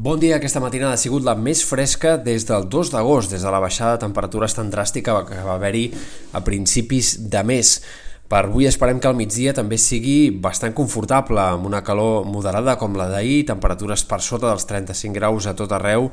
Bon dia, aquesta matinada ha sigut la més fresca des del 2 d'agost, des de la baixada de temperatures tan dràstica que va haver-hi a principis de mes. Per avui esperem que al migdia també sigui bastant confortable, amb una calor moderada com la d'ahir, temperatures per sota dels 35 graus a tot arreu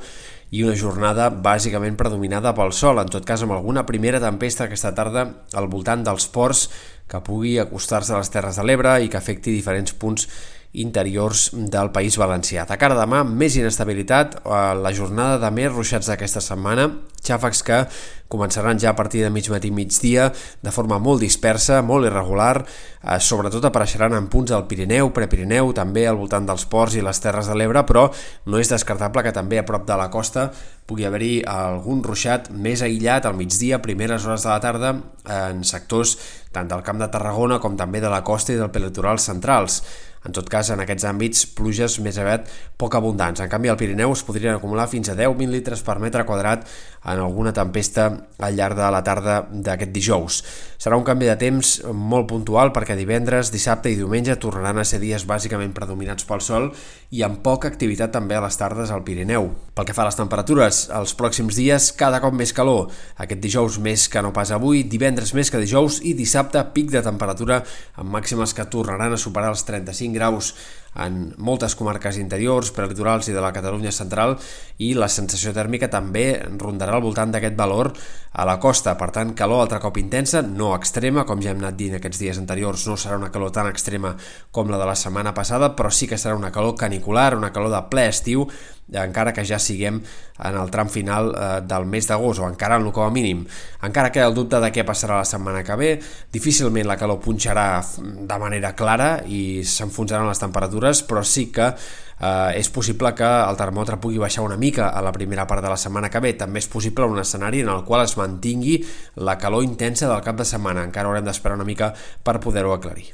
i una jornada bàsicament predominada pel sol, en tot cas amb alguna primera tempesta aquesta tarda al voltant dels ports que pugui acostar-se a les Terres de l'Ebre i que afecti diferents punts interiors del País Valencià. De cara a demà, més inestabilitat, la jornada de més ruixats d'aquesta setmana, xàfecs que començaran ja a partir de mig matí migdia de forma molt dispersa, molt irregular, eh, sobretot apareixeran en punts del Pirineu, Prepirineu, també al voltant dels ports i les Terres de l'Ebre, però no és descartable que també a prop de la costa pugui haver-hi algun ruixat més aïllat al migdia, primeres hores de la tarda, en sectors tant del Camp de Tarragona com també de la costa i del pelitoral centrals. En tot cas, en aquests àmbits, pluges més aviat poc abundants. En canvi, al Pirineu es podrien acumular fins a 10.000 litres per metre quadrat en alguna tempesta al llarg de la tarda d'aquest dijous. Serà un canvi de temps molt puntual perquè divendres, dissabte i diumenge tornaran a ser dies bàsicament predominats pel sol i amb poca activitat també a les tardes al Pirineu. Pel que fa a les temperatures, els pròxims dies cada cop més calor. Aquest dijous més que no pas avui, divendres més que dijous i dissabte pic de temperatura amb màximes que tornaran a superar els 35 graus en moltes comarques interiors, prelitorals i de la Catalunya central i la sensació tèrmica també rondarà al voltant d'aquest valor a la costa. Per tant, calor altre cop intensa, no extrema, com ja hem anat dint aquests dies anteriors, no serà una calor tan extrema com la de la setmana passada, però sí que serà una calor canicular, una calor de ple estiu, encara que ja siguem en el tram final eh, del mes d'agost, o encara en el com a mínim. Encara queda el dubte de què passarà la setmana que ve, difícilment la calor punxarà de manera clara i s'enfonsaran les temperatures, però sí que eh, és possible que el termòmetre pugui baixar una mica a la primera part de la setmana que ve. També és possible un escenari en el qual es mantingui la calor intensa del cap de setmana. Encara haurem d'esperar una mica per poder-ho aclarir.